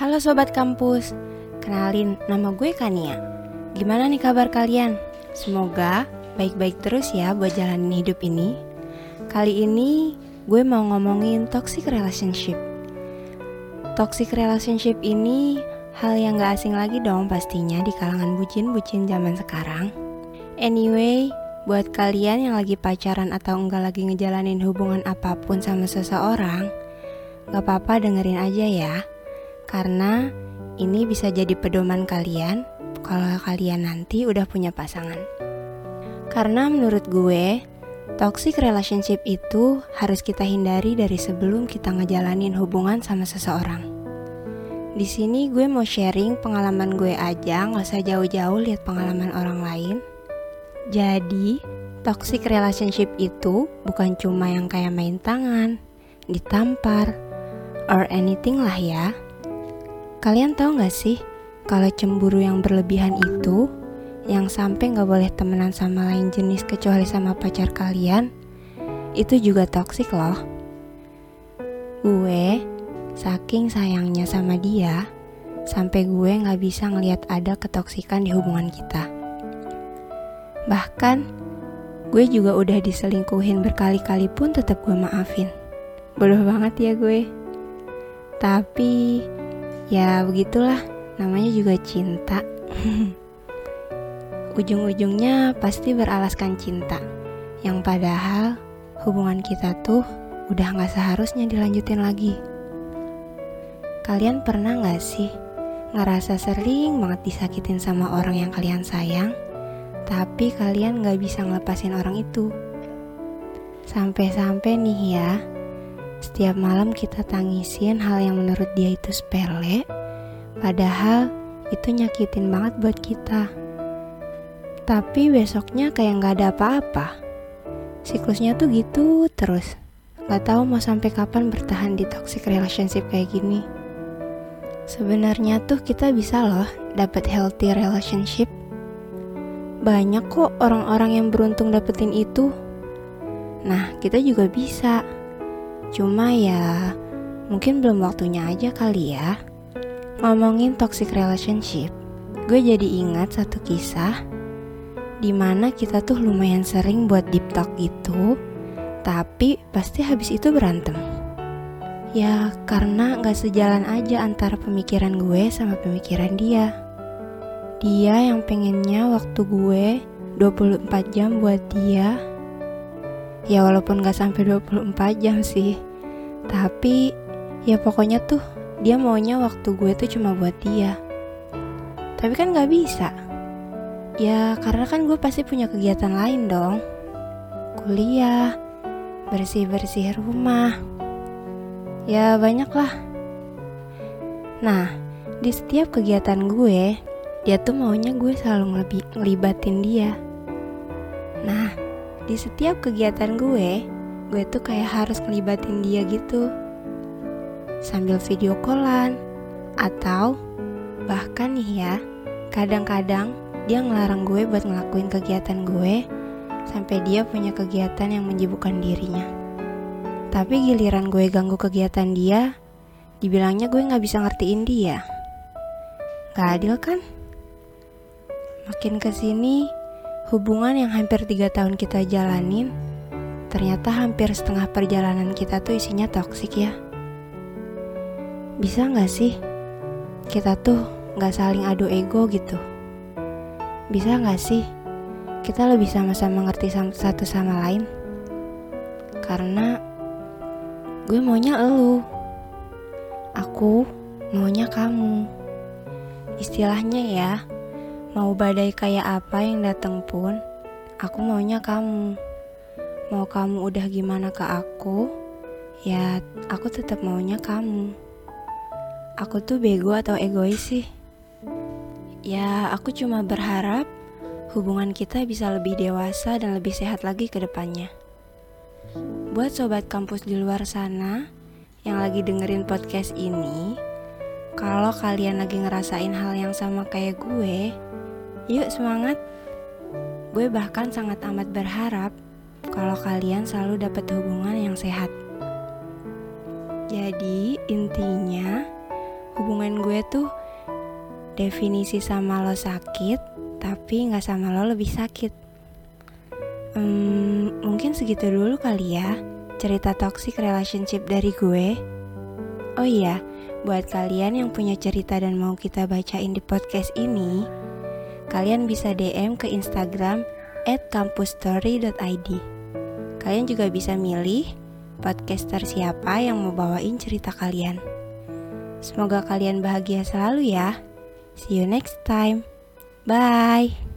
Halo Sobat Kampus, kenalin nama gue Kania. Gimana nih kabar kalian? Semoga baik-baik terus ya buat jalanin hidup ini. Kali ini gue mau ngomongin toxic relationship. Toxic relationship ini hal yang gak asing lagi dong pastinya di kalangan bucin-bucin zaman sekarang. Anyway, buat kalian yang lagi pacaran atau enggak lagi ngejalanin hubungan apa pun sama seseorang Gak apa-apa dengerin aja ya karena ini bisa jadi pedoman kalian kalau kalian nanti udah punya pasangan. Karena menurut gue, toxic relationship itu harus kita hindari dari sebelum kita ngejalanin hubungan sama seseorang. Di sini gue mau sharing pengalaman gue aja, nggak usah jauh-jauh lihat pengalaman orang lain. Jadi, toxic relationship itu bukan cuma yang kayak main tangan, ditampar, or anything lah ya. Kalian tahu gak sih kalau cemburu yang berlebihan itu yang sampai gak boleh temenan sama lain jenis kecuali sama pacar kalian itu juga toksik loh. Gue saking sayangnya sama dia sampai gue gak bisa ngelihat ada ketoksikan di hubungan kita. Bahkan gue juga udah diselingkuhin berkali-kali pun tetap gue maafin. Bodoh banget ya gue. Tapi Ya begitulah, namanya juga cinta. Ujung-ujungnya pasti beralaskan cinta. Yang padahal hubungan kita tuh udah gak seharusnya dilanjutin lagi. Kalian pernah gak sih ngerasa sering banget disakitin sama orang yang kalian sayang, tapi kalian gak bisa ngelepasin orang itu? Sampai-sampai nih ya, setiap malam kita tangisin hal yang menurut dia itu sepele, padahal itu nyakitin banget buat kita. Tapi besoknya kayak nggak ada apa-apa. Siklusnya tuh gitu terus. Gak tahu mau sampai kapan bertahan di toxic relationship kayak gini. Sebenarnya tuh kita bisa loh dapat healthy relationship. Banyak kok orang-orang yang beruntung dapetin itu. Nah, kita juga bisa. Cuma ya, mungkin belum waktunya aja kali ya. Ngomongin toxic relationship, gue jadi ingat satu kisah di mana kita tuh lumayan sering buat deep talk gitu, tapi pasti habis itu berantem. Ya karena gak sejalan aja antara pemikiran gue sama pemikiran dia. Dia yang pengennya waktu gue 24 jam buat dia ya walaupun gak sampai 24 jam sih. Tapi ya pokoknya tuh dia maunya waktu gue tuh cuma buat dia. Tapi kan gak bisa. Ya karena kan gue pasti punya kegiatan lain dong. Kuliah bersih-bersih rumah. Ya banyak lah nah di setiap kegiatan gue dia tuh maunya gue selalu ngelibatin dia. Nah di setiap kegiatan gue, gue tuh kayak harus ngelibatin dia gitu. Sambil video callan, atau bahkan nih ya, kadang-kadang dia ngelarang gue buat ngelakuin kegiatan gue sampai dia punya kegiatan yang menyibukkan dirinya. Tapi giliran gue ganggu kegiatan dia, dibilangnya gue gak bisa ngertiin dia. Gak adil kan? Makin ke sini, Hubungan yang hampir tiga tahun kita jalanin, ternyata hampir setengah perjalanan kita tuh isinya toksik ya. Bisa gak sih kita tuh gak saling adu ego gitu? Bisa gak sih kita lebih sama-sama ngerti satu sama lain? Karena gue maunya elu, aku maunya kamu. Istilahnya ya, Mau badai kayak apa yang datang pun, aku maunya kamu. Mau kamu udah gimana ke aku, ya aku tetap maunya kamu. Aku tuh bego atau egois sih? Ya, aku cuma berharap hubungan kita bisa lebih dewasa dan lebih sehat lagi ke depannya. Buat sobat kampus di luar sana yang lagi dengerin podcast ini, kalau kalian lagi ngerasain hal yang sama kayak gue, Yuk semangat. Gue bahkan sangat amat berharap kalau kalian selalu dapat hubungan yang sehat. Jadi intinya hubungan gue tuh definisi sama lo sakit, tapi nggak sama lo lebih sakit. Hmm, mungkin segitu dulu kali ya cerita toxic relationship dari gue. Oh iya, buat kalian yang punya cerita dan mau kita bacain di podcast ini, kalian bisa DM ke Instagram at kampusstory.id. Kalian juga bisa milih podcaster siapa yang mau bawain cerita kalian. Semoga kalian bahagia selalu ya. See you next time. Bye.